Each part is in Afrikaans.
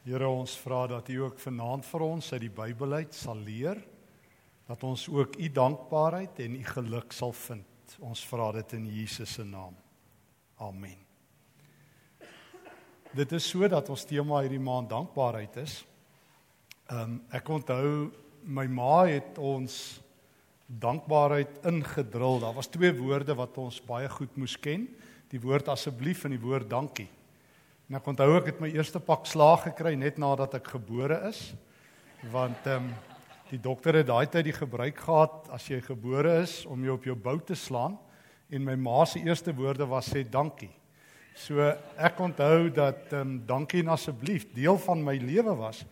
Here ons vra dat U ook vanaand vir ons uit die Bybel uit sal leer dat ons ook U dankbaarheid en U geluk sal vind. Ons vra dit in Jesus se naam. Amen. Dit is so dat ons tema hierdie maand dankbaarheid is. Ehm um, ek onthou my ma het ons dankbaarheid ingedrul. Daar was twee woorde wat ons baie goed moes ken, die woord asseblief en die woord dankie. En ek onthou ek het my eerste pak slaag gekry net nadat ek gebore is. Want ehm um, die dokter het daai tyd die gebruik gehad as jy gebore is om jou op jou bou te slaan en my ma se eerste woorde was sê dankie. So ek onthou dat ehm um, dankie en asseblief deel van my lewe was.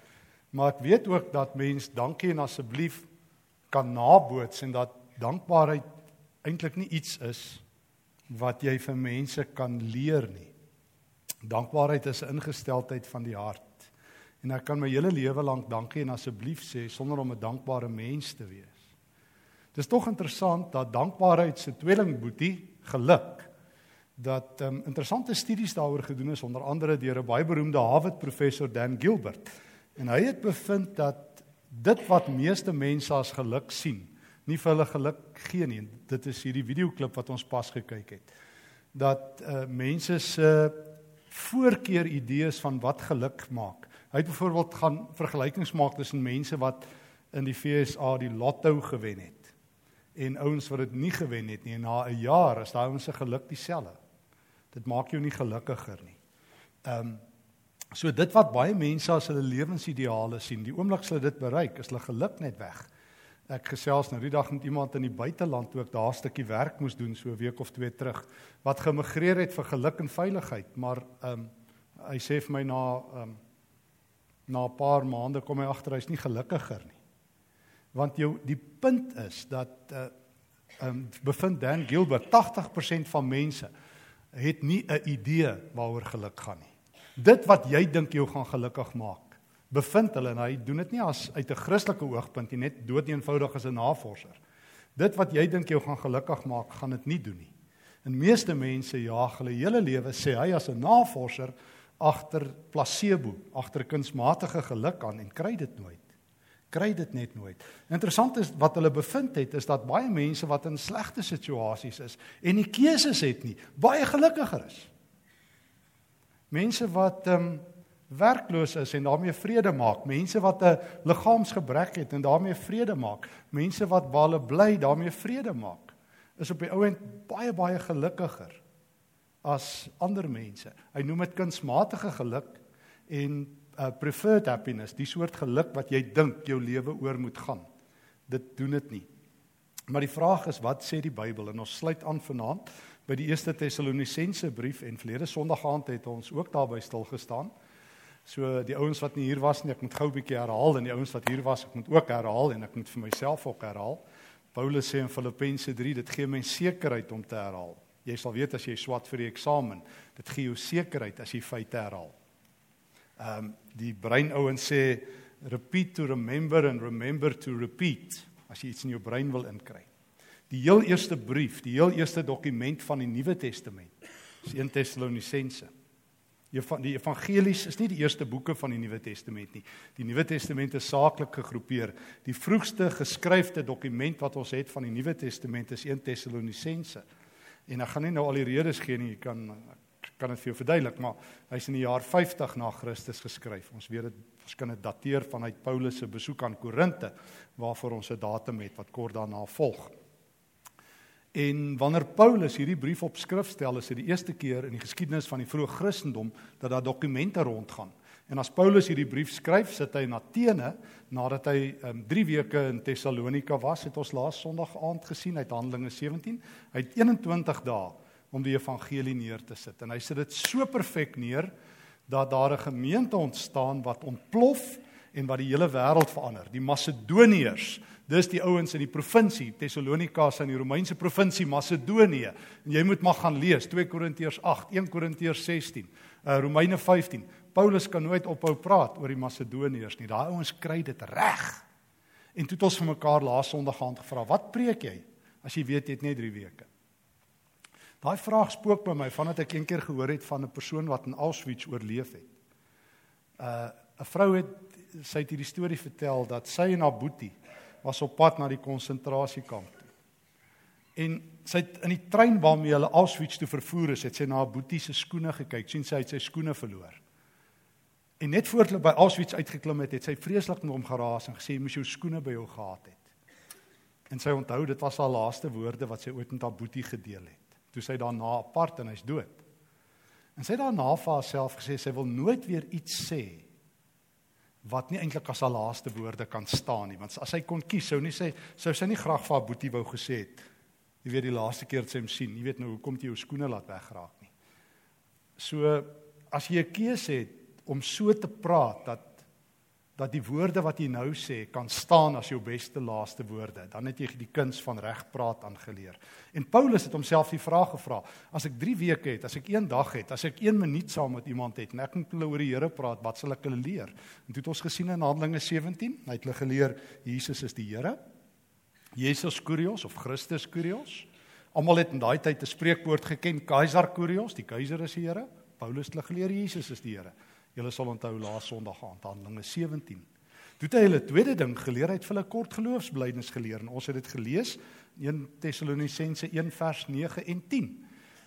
Maar ek weet ook dat mens dankie en asseblief kan naboots en dat dankbaarheid eintlik nie iets is wat jy vir mense kan leer nie. Dankbaarheid is 'n ingesteldheid van die hart. En ek kan my hele lewe lank dankie en asseblief sê sonder om 'n dankbare mens te wees. Dis tog interessant dat dankbaarheid se tweelingboetie geluk dat um, interessante studies daaroor gedoen is onder andere deur 'n baie beroemde Harvard professor Dan Gilbert. En hy het bevind dat dit wat meeste mense as geluk sien, nie vir hulle geluk gee nie. Dit is hierdie videoklip wat ons pas gekyk het. Dat uh, mense se voorkeur idees van wat geluk maak. Hy het byvoorbeeld gaan vergelykings maak tussen mense wat in die FSA die lotto gewen het en ouens wat dit nie gewen het nie en na 'n jaar is daai ouens se geluk dieselfde. Dit maak jou nie gelukkiger nie. Ehm um, so dit wat baie mense as hulle lewensideale sien, die oomblik hulle dit bereik, is hulle geluk net weg. Ek gesels nou die dag met iemand in die buiteland ek daar 'n stukkie werk moes doen so 'n week of twee terug wat gemigreer het vir geluk en veiligheid, maar ehm um, hy sê vir my na ehm um, na 'n paar maande kom hy agter hy's nie gelukkiger nie. Want jou die punt is dat uh ehm um, bevind Dan Gilbert 80% van mense het nie 'n idee waaroor geluk gaan nie. Dit wat jy dink jou gaan gelukkig maak bevind hulle en hy doen dit nie as uit 'n Christelike oogpunt nie, net dood eenvoudig as 'n navorser. Dit wat jy dink jou gaan gelukkig maak, gaan dit nie doen nie. En meeste mense jaag hulle hele lewe sê hy as 'n navorser agter placebo, agter kunsmatige geluk aan en kry dit nooit. Kry dit net nooit. Interessant is wat hulle bevind het is dat baie mense wat in slegte situasies is en nie keuses het nie, baie gelukkiger is. Mense wat ehm um, werkloos is en daarmee vrede maak, mense wat 'n liggaamsgebrek het en daarmee vrede maak, mense wat baie bly daarmee vrede maak, is op die ou end baie baie gelukkiger as ander mense. Hy noem dit kunsmatige geluk en uh, preferred happiness, die soort geluk wat jy dink jou lewe oor moet gaan. Dit doen dit nie. Maar die vraag is wat sê die Bybel en ons sluit aan vanaand by die eerste Tessalonisense brief en verlede Sondag aand het ons ook daarby stil gestaan. So die ouens wat nie hier was nie, ek moet gou 'n bietjie herhaal en die ouens wat hier was, ek moet ook herhaal en ek moet vir myself ook herhaal. Paulus sê in Filippense 3, dit gee my sekerheid om te herhaal. Jy sal weet as jy swat vir die eksamen, dit gee jou sekerheid as jy feite herhaal. Ehm um, die brein ouens sê repeat to remember and remember to repeat as jy iets in jou brein wil inkry. Die heel eerste brief, die heel eerste dokument van die Nuwe Testament, is 1 Tessalonisense. Die evangelies is nie die eerste boeke van die Nuwe Testament nie. Die Nuwe Testament is saaklik gegroepeer. Die vroegste geskryfde dokument wat ons het van die Nuwe Testament is 1 Tessalonisense. En ek gaan nie nou al die redes gee nie, ek kan ek kan dit vir jou verduidelik, maar hy's in die jaar 50 na Christus geskryf. Ons weet dit ons kan dit dateer vanuit Paulus se besoek aan Korinte waarvoor ons 'n datum het wat kort daarna volg. En wanneer Paulus hierdie brief op skrif stel, is dit die eerste keer in die geskiedenis van die vroeë Christendom dat daar dokumente rondgaan. En as Paulus hierdie brief skryf, sit hy in Athene nadat hy um, 3 weke in Tessalonika was, het ons laas Sondag aand gesien uit Handelinge 17. Hy het 21 dae om die evangelie neer te sit en hy sit dit so perfek neer dat daar 'n gemeente ontstaan wat ontplof en wat die hele wêreld verander. Die Macedoniërs Dis die ouens in die provinsie Tessalonika in die Romeinse provinsie Macedonië. En jy moet maar gaan lees 2 Korintiërs 8, 1 Korintiërs 16, uh, Romeine 15. Paulus kan nooit ophou praat oor die Macedoniërs nie. Daai ouens kry dit reg. En toe het ons vir mekaar laas Sondag aand gevra, "Wat preek jy as jy weet jy het net 3 weke?" Daai vraag spook by my vandat ek eendag gehoor het van 'n persoon wat in Auschwitz oorleef het. Uh 'n vrou het sy het hierdie storie vertel dat sy en haar boetie was op pad na die konsentrasiekamp toe. En sy het in die trein waarmee hulle Auschwitz toe vervoer is, het sy na haar boetie se skoene gekyk, sien sy het sy skoene verloor. En net voor hulle by Auschwitz uitgeklim het, het sy vreeslik met hom geraas en gesê moes jou skoene by jou gehad het. En sy onthou dit was haar laaste woorde wat sy ooit met haar boetie gedeel het. Toe sy daarna apart en hy's dood. En sy het daarna vir haarself gesê sy wil nooit weer iets sê wat nie eintlik as haar laaste woorde kan staan nie. Want as sy kon kies sou nie sê sou sy nie graag vir haar boetie wou gesê het jy weet die laaste keer wat sy hom sien. Jy weet nou hoekom jy jou skoene laat wegraak nie? So as jy 'n keuse het om so te praat dat dat die woorde wat jy nou sê kan staan as jou beste laaste woorde. Dan het jy die kuns van regpraat aangeleer. En Paulus het homself die vraag gevra: As ek 3 weke het, as ek 1 dag het, as ek 1 minuut saam met iemand het en ek moet hulle oor die Here praat, wat sal ek hulle leer? En toe het ons gesien in Handelinge 17, hy het hulle geleer Jesus is die Here. Jesus Kurios of Christus Kurios. Almal het in daai tyd 'n spreekwoord geken, Kaiser Kurios, die keiser is die Here. Paulus het hulle geleer Jesus is die Here. Julle sal onthou laas Sondag aan Handelinge 17. Toe het hy hulle tweede ding geleer, hy het vir hulle kort geloofsbelijdenis geleer en ons het dit gelees in 1 Tessalonisense 1 vers 9 en 10.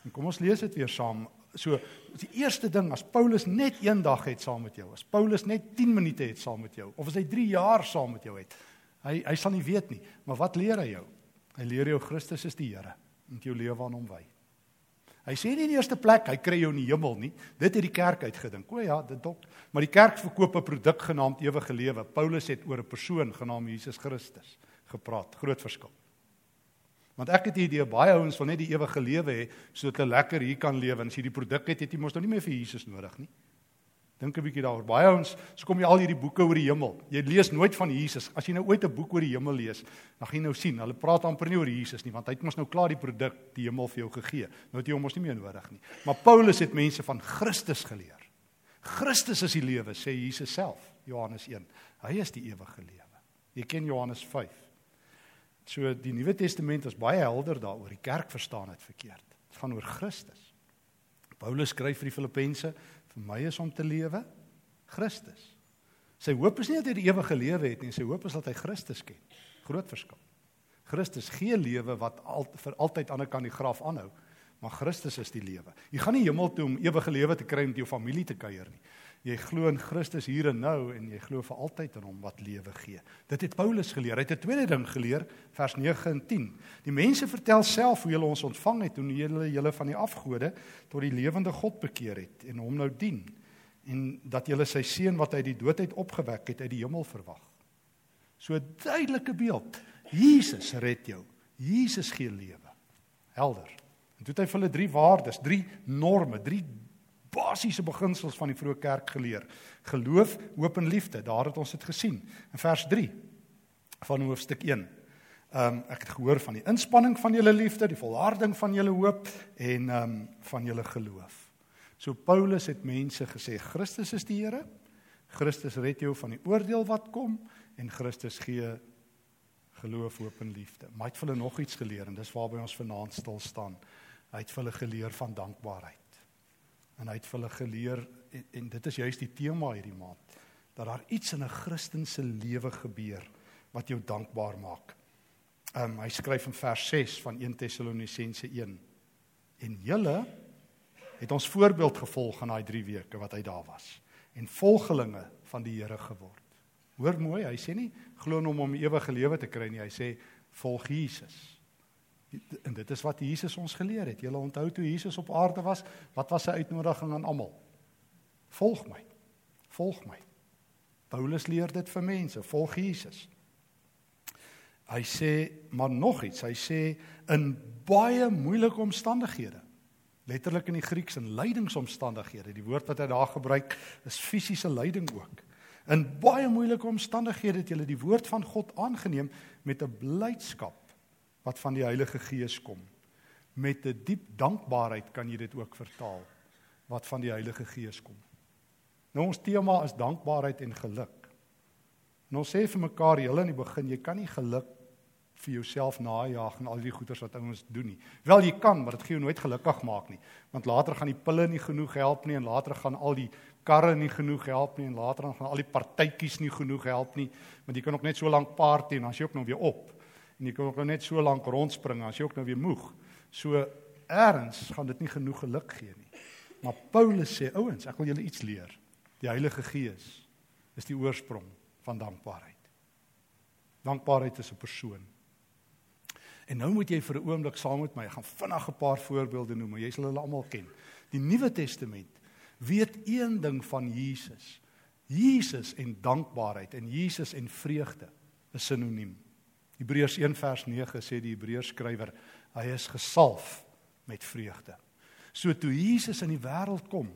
En kom ons lees dit weer saam. So die eerste ding as Paulus net een dag het saam met jou, as Paulus net 10 minute het saam met jou of as hy 3 jaar saam met jou het. Hy hy sal nie weet nie, maar wat leer hy jou? Hy leer jou Christus is die Here en jou lewe aan hom wy. Hy sê nie in die eerste plek hy kry jou in die hemel nie. Dit het die kerk uitgedink. O ja, dit dok. Maar die kerk verkoop 'n produk genaamd ewige lewe. Paulus het oor 'n persoon genaamd Jesus Christus gepraat. Groot verskil. Want ek het die idee baie ouens wil net die ewige lewe hê sodat hulle lekker hier kan lewe en as jy die produk het, het jy mos nou nie meer vir Jesus nodig nie. Dink 'n bietjie daaroor. Baie ouens, so kom jy al hierdie boeke oor die hemel. Jy lees nooit van Jesus. As jy nou ooit 'n boek oor die hemel lees, dan gaan jy nou sien, hulle praat amper nie oor Jesus nie, want hy het mos nou klaar die produk, die hemel vir jou gegee. Nou het jy hom mos nie meer nodig nie. Maar Paulus het mense van Christus geleer. Christus is die lewe, sê Jesus self, Johannes 1. Hy is die ewige lewe. Jy ken Johannes 5. So die Nuwe Testament is baie helder daaroor. Die kerk verstaan dit verkeerd. Dit gaan oor Christus. Paulus skryf vir die Filippense, Vir my is om te lewe Christus. Sy hoop is nie dat hy die ewige lewe het nie, sy hoop is dat hy Christus ken. Groot verskil. Christus gee lewe wat al, vir altyd aan 'n kan die graf aanhou, maar Christus is die lewe. Jy gaan nie hemel toe om ewige lewe te kry met jou familie te kuier nie. Jy glo in Christus hier en nou en jy glo vir altyd in hom wat lewe gee. Dit het Paulus geleer. Hy het 'n tweede ding geleer, vers 9 en 10. Die mense vertel self hoe hulle ons ontvang het toen hulle julle van die afgode tot die lewende God bekeer het en hom nou dien en dat julle sy seun wat uit die dood uit opgewek het uit die hemel verwag. So 'n duidelike beeld. Jesus red jou. Jesus gee lewe. Helder. En toe het hy vir hulle drie waardes, drie norme, drie basiese beginsels van die vroeë kerk geleer. Geloof, hoop en liefde. Daar het ons dit gesien in vers 3 van hoofstuk 1. Ehm um, ek het gehoor van die inspanning van julle liefde, die volharding van julle hoop en ehm um, van julle geloof. So Paulus het mense gesê Christus is die Here. Christus red jou van die oordeel wat kom en Christus gee geloof, hoop en liefde. Maar hy het vir hulle nog iets geleer en dis waarby ons vanaand stil staan. Hy het vir hulle geleer van dankbaarheid en hy het vir hulle geleer en, en dit is juist die tema hierdie maand dat daar iets in 'n Christelike lewe gebeur wat jou dankbaar maak. Ehm um, hy skryf in vers 6 van 1 Tessalonisense 1. En julle het ons voorbeeld gevolg in daai 3 weke wat hy daar was en volgelinge van die Here geword. Hoor mooi, hy sê nie glo in hom om ewige lewe te kry nie, hy sê volg Jesus. En dit is wat Jesus ons geleer het. Julle onthou toe Jesus op aarde was, wat was sy uitnodiging aan almal? Volg my. Volg my. Paulus leer dit vir mense, volg Jesus. Hy sê maar nog iets. Hy sê in baie moeilike omstandighede. Letterlik in die Grieks in lydingsomstandighede. Die woord wat hy daar gebruik is fisiese lyding ook. In baie moeilike omstandighede het jy die woord van God aangeneem met 'n blydskap wat van die Heilige Gees kom. Met 'n diep dankbaarheid kan jy dit ook vertaal wat van die Heilige Gees kom. Nou ons tema is dankbaarheid en geluk. En ons sê vir mekaar heel in die begin, jy kan nie geluk vir jouself najag en al die goeders wat ouens doen nie. Wel jy kan, maar dit gaan jou nooit gelukkig maak nie. Want later gaan die pille nie genoeg help nie en later gaan al die karre nie genoeg help nie en later gaan al die partytjies nie genoeg help nie, want jy kan ook net so lank party en dan as jy ook nou weer op en jy kan ook net so lank rondspring as jy ook nou weer moeg. So eers gaan dit nie genoeg geluk gee nie. Maar Paulus sê ouens, ek wil julle iets leer. Die Heilige Gees is die oorsprong van dankbaarheid. Dankbaarheid is 'n persoon. En nou moet jy vir 'n oomblik saam met my gaan vinnig 'n paar voorbeelde noem, jy sal hulle almal ken. Die Nuwe Testament weet een ding van Jesus. Jesus en dankbaarheid en Jesus en vreugde is sinoniem. Hebreërs 1 vers 9 sê die Hebreërs skrywer, hy is gesalf met vreugde. So toe Jesus in die wêreld kom,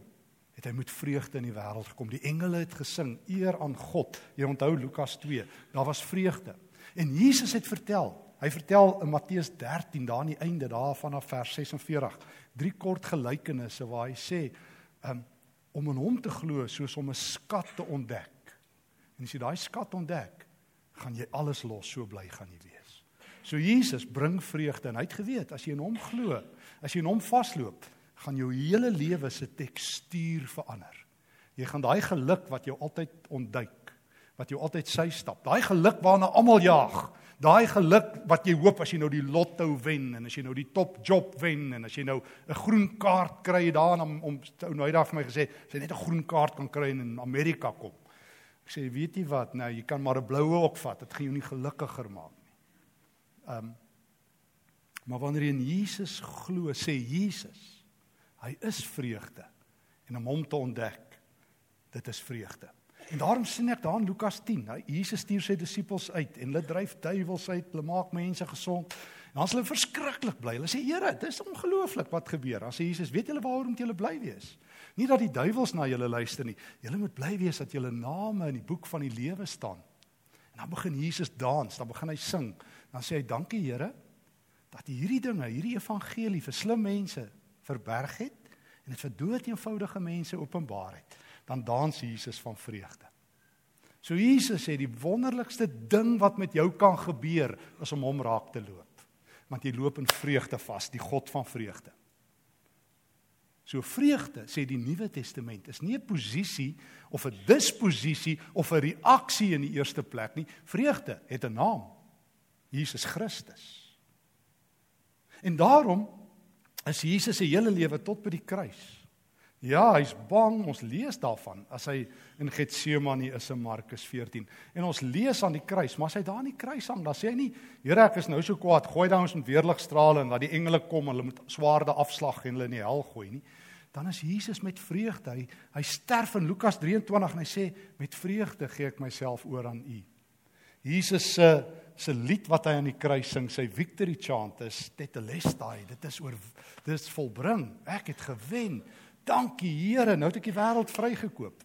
het hy met vreugde in die wêreld gekom. Die engele het gesing eer aan God. Jy onthou Lukas 2, daar was vreugde. En Jesus het vertel, hy vertel in Matteus 13 daar aan die einde daar vanaf vers 46, drie kort gelykenisse waar hy sê um, om in hom te glo soos om 'n skat te ontdek. En as jy daai skat ontdek, gaan jy alles los, so bly gaan jy wees. So Jesus bring vreugde en hy het geweet as jy in hom glo, as jy in hom vasloop, gaan jou hele lewe se tekstuur verander. Jy gaan daai geluk wat jou altyd ontduik, wat jou altyd sy stap, daai geluk waarna almal jaag, daai geluk wat jy hoop as jy nou die lotto wen en as jy nou die top job wen en as jy nou 'n groen kaart kry daar om om nou hy daar vir my gesê, as jy net 'n groen kaart kan kry en in Amerika kom. Ek sê weet jy wat, nou jy kan maar 'n bloue ook vat, dit gaan jou nie gelukkiger maak nie. Um maar wanneer jy in Jesus glo, sê Jesus Hy is vreugde. En om hom te ontdek, dit is vreugde. En daarom sien ek daar in Lukas 10, hy Jesus stuur sy disippels uit en hulle dryf duiwels uit, hulle maak mense gesond. En dan is hulle verskriklik bly. Hulle sê: "Here, dis ongelooflik wat gebeur." Dan sê Jesus: "Weet julle waarom moet julle bly wees? Nie dat die duiwels na julle luister nie. Julle moet bly wees dat julle name in die boek van die lewe staan." En dan begin Jesus dans, dan begin hy sing. Dan sê hy: "Dankie Here dat hierdie dinge, hierdie evangelie vir slim mense verberg het en dit vir dood eenvoudige mense openbaar het, dan dans Jesus van vreugde. So Jesus sê die wonderlikste ding wat met jou kan gebeur is om hom raak te loop. Want jy loop in vreugde vas, die God van vreugde. So vreugde sê die Nuwe Testament is nie 'n posisie of 'n disposisie of 'n reaksie in die eerste plek nie. Vreugde het 'n naam. Jesus Christus. En daarom is Jesus se hele lewe tot by die kruis. Ja, hy's bang, ons lees daarvan as hy in Getsemane is in Markus 14. En ons lees aan die kruis, maar as hy daar aan die kruis hang, dan sê hy nie, Here, ek is nou so kwaad, gooi dan ons met weerligstrale en dat die engele kom en hulle moet swaarde afslag en hulle in die hel gooi nie. Dan is Jesus met vreugde. Hy hy sterf in Lukas 23 en hy sê met vreugde gee ek myself oor aan U. Jesus se se lied wat hy aan die kruis sing, sy victory chant is tetelestai. Dit is oor dit is volbring. Ek het gewen. Dankie Here, nou het ek die wêreld vrygekoop.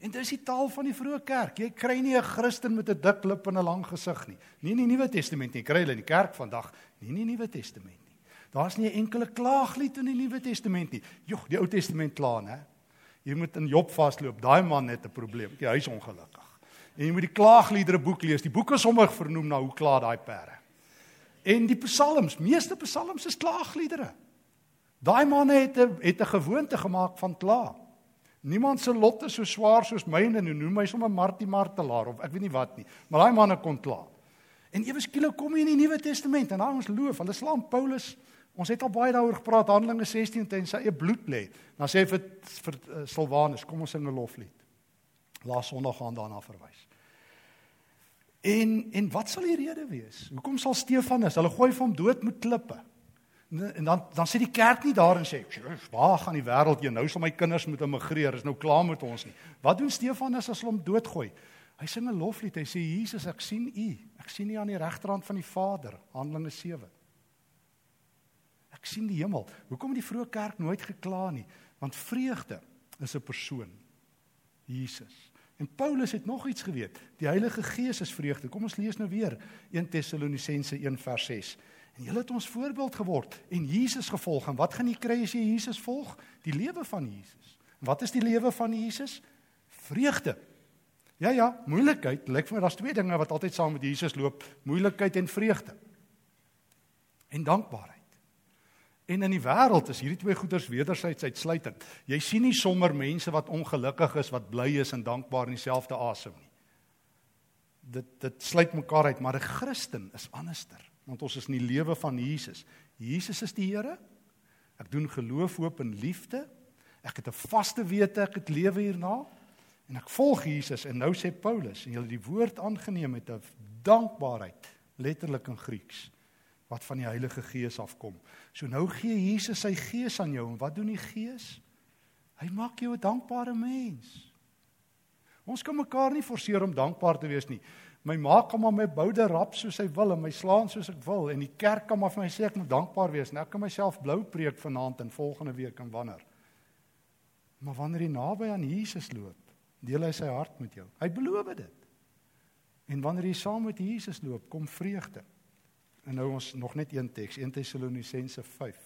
En dis die taal van die vroeë kerk. Jy kry nie 'n Christen met 'n dik lip en 'n lang gesig nie. Nie in die Nuwe Testament nie. Kry hulle in die kerk vandag, nie in die Nuwe Testament nie. Daar's nie 'n enkele klaaglied in die Nuwe Testament nie. Jogg, die Ou Testament kla, né? Jy moet in Job vasloop. Daai man het 'n probleem. Hy is ongelukkig. En jy moet die klaagliedere boek lees. Die boek is sommer vernoem na hoe kla daai perde. En die psalms, meeste psalms is klaagliedere. Daai manne het 'n het 'n gewoonte gemaak van kla. Niemand se lot is so swaar soos myne en noem my sommer Martie Martelaar of ek weet nie wat nie. Maar daai manne kon kla. En ewe skielik kom jy in die Nuwe Testament en daar ons loof, hulle slaan Paulus. Ons het al baie daaroor gepraat Handelinge 16 teen sy eie bloed lê. Dan sê hy vir vir uh, Silwanus, kom ons sing 'n loflied. Laas Sondag gaan daarna verwys. En en wat sal die rede wees? Hoekom sal Stefanus, hulle gooi vir hom dood met klippe. En dan dan sit die kerk nie daar en sê, "Waar gaan die wêreld heen? Nou sal my kinders moet immigreer, is nou klaar met ons nie." Wat doen Stefanus as hulle hom doodgooi? Hy sing 'n loflied. Hy sê, "Jesus, ek sien U. Ek sien U aan die regterhand van die Vader." Handelinge 7. Ek sien die hemel. Hoekom het die vroeë kerk nooit gekla nie? Want vreugde is 'n persoon. Jesus. En Paulus het nog iets geweet. Die Heilige Gees is vreugde. Kom ons lees nou weer 1 Tessalonisense 1 vers 6. En julle het ons voorbeeld geword en Jesus gevolg. En wat gaan jy kry as jy Jesus volg? Die lewe van Jesus. En wat is die lewe van Jesus? Vreugde. Ja ja, moeilikheid. Lyk vir my daar's twee dinge wat altyd saam met Jesus loop: moeilikheid en vreugde. En dankbaarheid. En in die wêreld is hierdie twee goeders wederzijds uitsluitend. Jy sien nie sommer mense wat ongelukkig is, wat bly is en dankbaar in dieselfde asem nie. Dit dit sluit mekaar uit, maar 'n Christen is anderster, want ons is in die lewe van Jesus. Jesus is die Here. Ek doen geloof, hoop en liefde. Ek het 'n vaste wete ek het lewe hierna en ek volg Jesus en nou sê Paulus en jy het die woord aangeneem met 'n dankbaarheid letterlik in Grieks wat van die Heilige Gees afkom. So nou gee Jesus sy Gees aan jou en wat doen die Gees? Hy maak jou 'n dankbare mens. Ons kan mekaar nie forceer om dankbaar te wees nie. My ma kan maar my boude rap soos hy wil en my slaan soos ek wil en die kerk kan maar vir my sê ek moet dankbaar wees. Nou kan myself blou preek vanaand en volgende week en wanneer. Maar wanneer jy naby aan Jesus loop, deel hy sy hart met jou. Hy beloof dit. En wanneer jy saam met Jesus loop, kom vreugde. En nou ons nog net een teks, 1 Tessalonisense 5.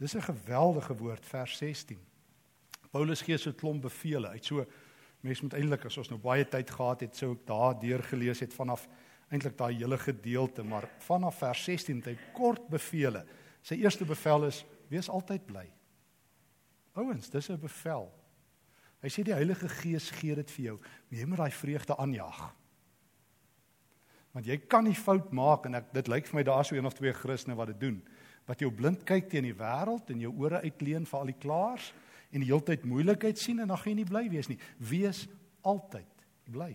Dis 'n geweldige woord vers 16. Paulus gee so 'n klomp bevele uit. So mense moet eintlik as ons nou baie tyd gehad het, sou ek daar deur gelees het vanaf eintlik daai hele gedeelte, maar vanaf vers 16 het hy kort bevele. Sy eerste bevel is: wees altyd bly. Ouens, dis 'n bevel. Hy sê die Heilige Gees gee dit vir jou. Jy moet daai vreugde aanjaag. Want jy kan nie fout maak en ek dit lyk vir my daar so een of twee Christene wat dit doen. Wat jou blind kyk teen die wêreld en jou ore uitleen vir al die klaars en die heeltyd moeilikheid sien en dan gaan jy nie bly wees nie. Wees altyd bly.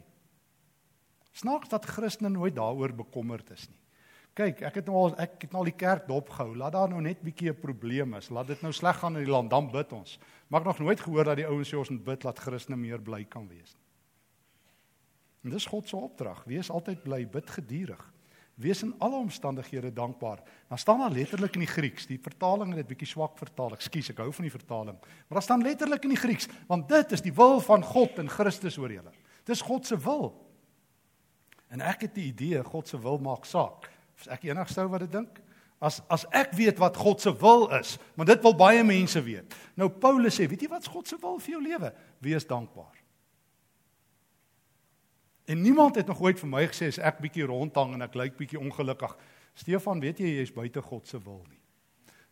Snaaks dat Christene nooit daaroor bekommerd is nie. Kyk, ek het nou al ek het nou al die kerk dopgehou. Laat daar nou net bietjie 'n probleem is. Laat dit nou sleg gaan in die land, dan bid ons. Maar ek nog nooit gehoor dat die ouens sê ons moet bid dat Christene meer bly kan wees nie. En dis God se opdrag. Wees altyd bly, bid gedurig. Wees in alle omstandighede dankbaar. Dan staan daar letterlik in die Grieks. Die vertaling het dit bietjie swak vertaal. Ekskuus, ek hou van die vertaling. Maar daar staan letterlik in die Grieks, want dit is die wil van God in Christus oor julle. Dis God se wil. En ek het die idee God se wil maak saak. Is ek enigste ou wat dit dink? As as ek weet wat God se wil is, want dit wil baie mense weet. Nou Paulus sê, weet jy wat God se wil vir jou lewe? Wees dankbaar. En niemand het nog ooit vir my gesê as ek bietjie rondhang en ek lyk bietjie ongelukkig. Stefan, weet jy jy's buite God se wil nie.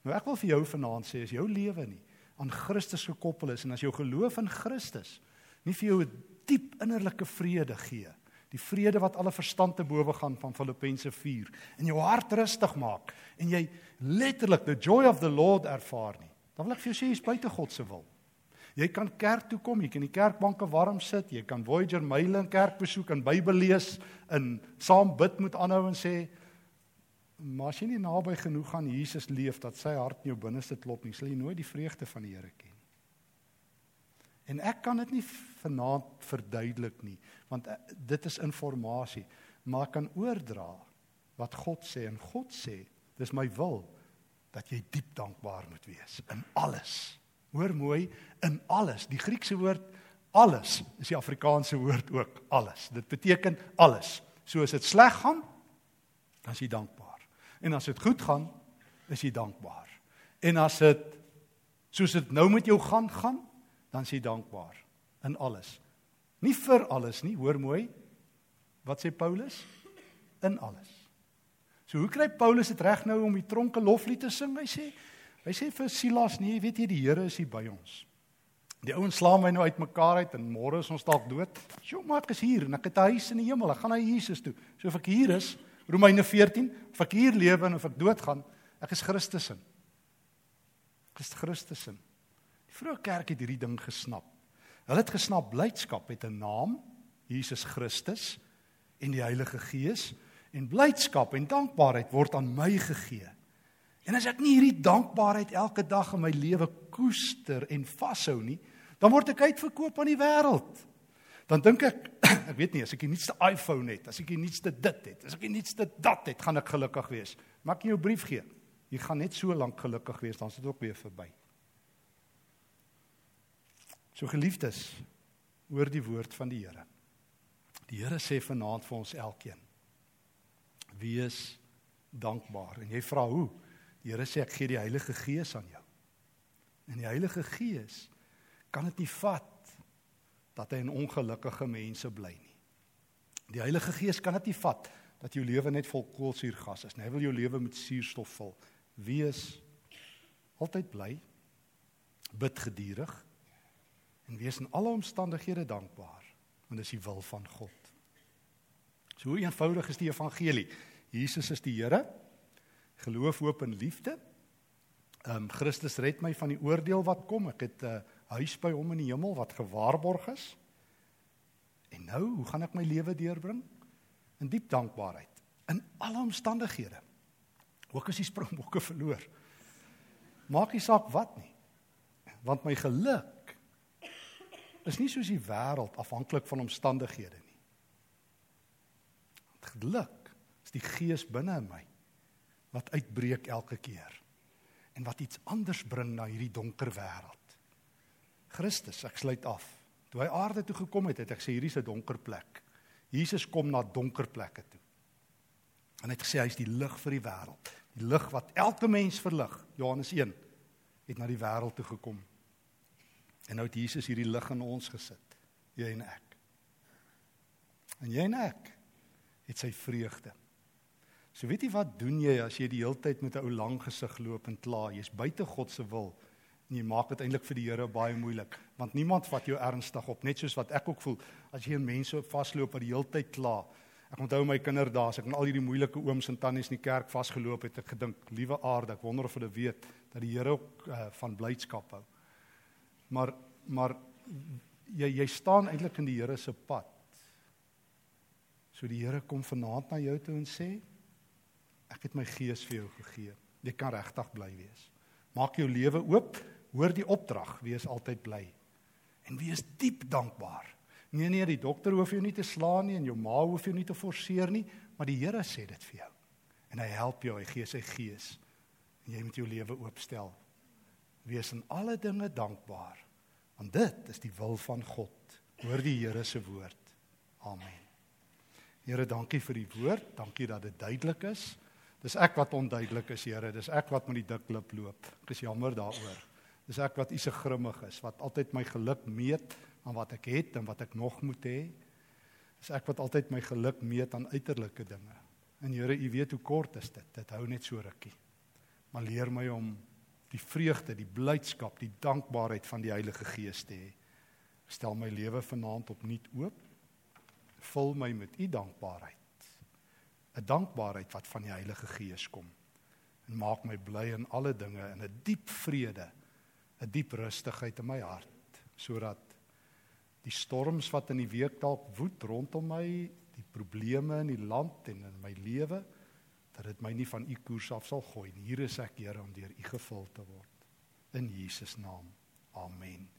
Nou ek wil vir jou vanaand sê as jou lewe nie aan Christus gekoppel is en as jou geloof in Christus nie vir jou 'n diep innerlike vrede gee, die vrede wat alle verstand te bowe gaan van Filippense 4 en jou hart rustig maak en jy letterlik the joy of the Lord ervaar nie. Dan wil ek vir jou sê jy's buite God se wil. Jy kan kerk toe kom, jy kan die kerkbanke warm sit, jy kan Voyager Mail in kerk besoek en Bybel lees en saam bid met aanhou en sê maar as jy nie naby genoeg aan Jesus leef dat sy hart in jou binneste klop nie, sal jy nooit die vreugde van die Here ken. En ek kan dit nie vanaand verduidelik nie, want eh, dit is inligting, maar ek kan oordra wat God sê en God sê, dis my wil dat jy diep dankbaar moet wees in alles. Hoor mooi, in alles. Die Griekse woord alles is die Afrikaanse woord ook alles. Dit beteken alles. So as dit sleg gaan, dan is jy dankbaar. En as dit goed gaan, is jy dankbaar. En as dit soos dit nou met jou gaan gaan, dan is jy dankbaar in alles. Nie vir alles nie, hoor mooi. Wat sê Paulus? In alles. So hoe kry Paulus dit reg nou om die tronke loflied te sing? Hy sê Hy sê vir Silas, nee, weet jy die Here is hier by ons. Die ouens slaan my nou uitmekaar uit en môre is ons dalk dood. Sjoe, maar ek is hier en ek het 'n huis in die hemel. Ek gaan na Jesus toe. So of ek hier is, Romeine 14, of ek hier lewe en of ek doodgaan, ek is Christus in. Ek is Christus in. Die vroeë kerk het hierdie ding gesnap. Hulle het gesnap blydskap het 'n naam, Jesus Christus en die Heilige Gees en blydskap en dankbaarheid word aan my gegee. En as ek nie hierdie dankbaarheid elke dag in my lewe koester en vashou nie, dan word ek uitverkoop aan die wêreld. Dan dink ek, ek weet nie as ek die nuutste iPhone het, as ek die nuutste dit het, as ek die nuutste dat het, gaan ek gelukkig wees. Maak jy jou brief gee. Jy gaan net so lank gelukkig wees, dan is dit ook weer verby. So geliefdes, hoor die woord van die Here. Die Here sê vanaand vir ons elkeen: Wees dankbaar. En jy vra hoe? Die Here sê ek gee die Heilige Gees aan jou. En die Heilige Gees kan dit nie vat dat hy in ongelukkige mense bly nie. Die Heilige Gees kan dit nie vat dat jou lewe net vol koolsuurgas is nie. Hy wil jou lewe met suurstof vul. Wees altyd bly, bid geduldig en wees in alle omstandighede dankbaar, want dit is die wil van God. So hoe eenvoudig is die evangelie? Jesus is die Here. Geloof, hoop en liefde. Ehm um, Christus red my van die oordeel wat kom. Ek het 'n uh, huis by hom in die hemel wat gewaarborg is. En nou, hoe gaan ek my lewe deurbring? In diep dankbaarheid in alle omstandighede. Ook as die springbokke verloor. Maak nie saak wat nie. Want my geluk is nie soos die wêreld afhanklik van omstandighede nie. Geluk is die gees binne in my wat uitbreek elke keer en wat iets anders bring na hierdie donker wêreld. Christus, ek sluit af. Toe hy aarde toe gekom het, het ek sê hierdie is 'n donker plek. Jesus kom na donker plekke toe. En hy het gesê hy is die lig vir die wêreld. Die lig wat elke mens verlig. Johannes 1 het na die wêreld toe gekom. En nou het Jesus hierdie lig in ons gesit, jy en ek. En jy en ek het sy vreugde. So weet jy wat doen jy as jy die hele tyd met 'n ou lang gesig loop en kla, jy's buite God se wil en jy maak dit eintlik vir die Here baie moeilik, want niemand vat jou ernstig op, net soos wat ek ook voel as jy mense vasloop wat die hele tyd kla. Ek onthou my kinderdae, ek met al hierdie moeilike ooms en tannies in die kerk vasgeloop het, ek gedink, liewe aarde, ek wonder of hulle weet dat die Here ook uh, van blydskap hou. Maar maar jy jy staan eintlik in die Here se pad. So die Here kom vanaand na jou toe en sê ek het my gees vir jou gegee. Jy kan regtig bly wees. Maak jou lewe oop, hoor die opdrag, wees altyd bly en wees diep dankbaar. Nee nee, die dokter hoef jou nie te slaan nie en jou ma hoef jou nie te forceer nie, maar die Here sê dit vir jou. En hy help jou, hy gee sy gees. En jy moet jou lewe oopstel. Wees in alle dinge dankbaar Want dit is die wil van God. Hoor die Here se woord. Amen. Here, dankie vir die woord. Dankie dat dit duidelik is. Dis ek wat onduidelik is, Here. Dis ek wat met die dik lip loop. Ek is jammer daaroor. Dis ek wat u se grimmig is, wat altyd my geluk meet aan wat ek het en wat ek nog moet hê. Dis ek wat altyd my geluk meet aan uiterlike dinge. En Here, u weet hoe kort is dit. Dit hou net so rukkie. Maar leer my om die vreugde, die blydskap, die dankbaarheid van die Heilige Gees te hê. Stel my lewe vanaand opnuut oop. Vul my met u dankbaarheid. 'n Dankbaarheid wat van die Heilige Gees kom. En maak my bly in alle dinge in 'n diep vrede, 'n diep rustigheid in my hart, sodat die storms wat in die week dalk woed rondom my, die probleme in die land en in my lewe, dat dit my nie van u koers af sal gooi nie. Hier is ek, Here, om deur u gevul te word. In Jesus naam. Amen.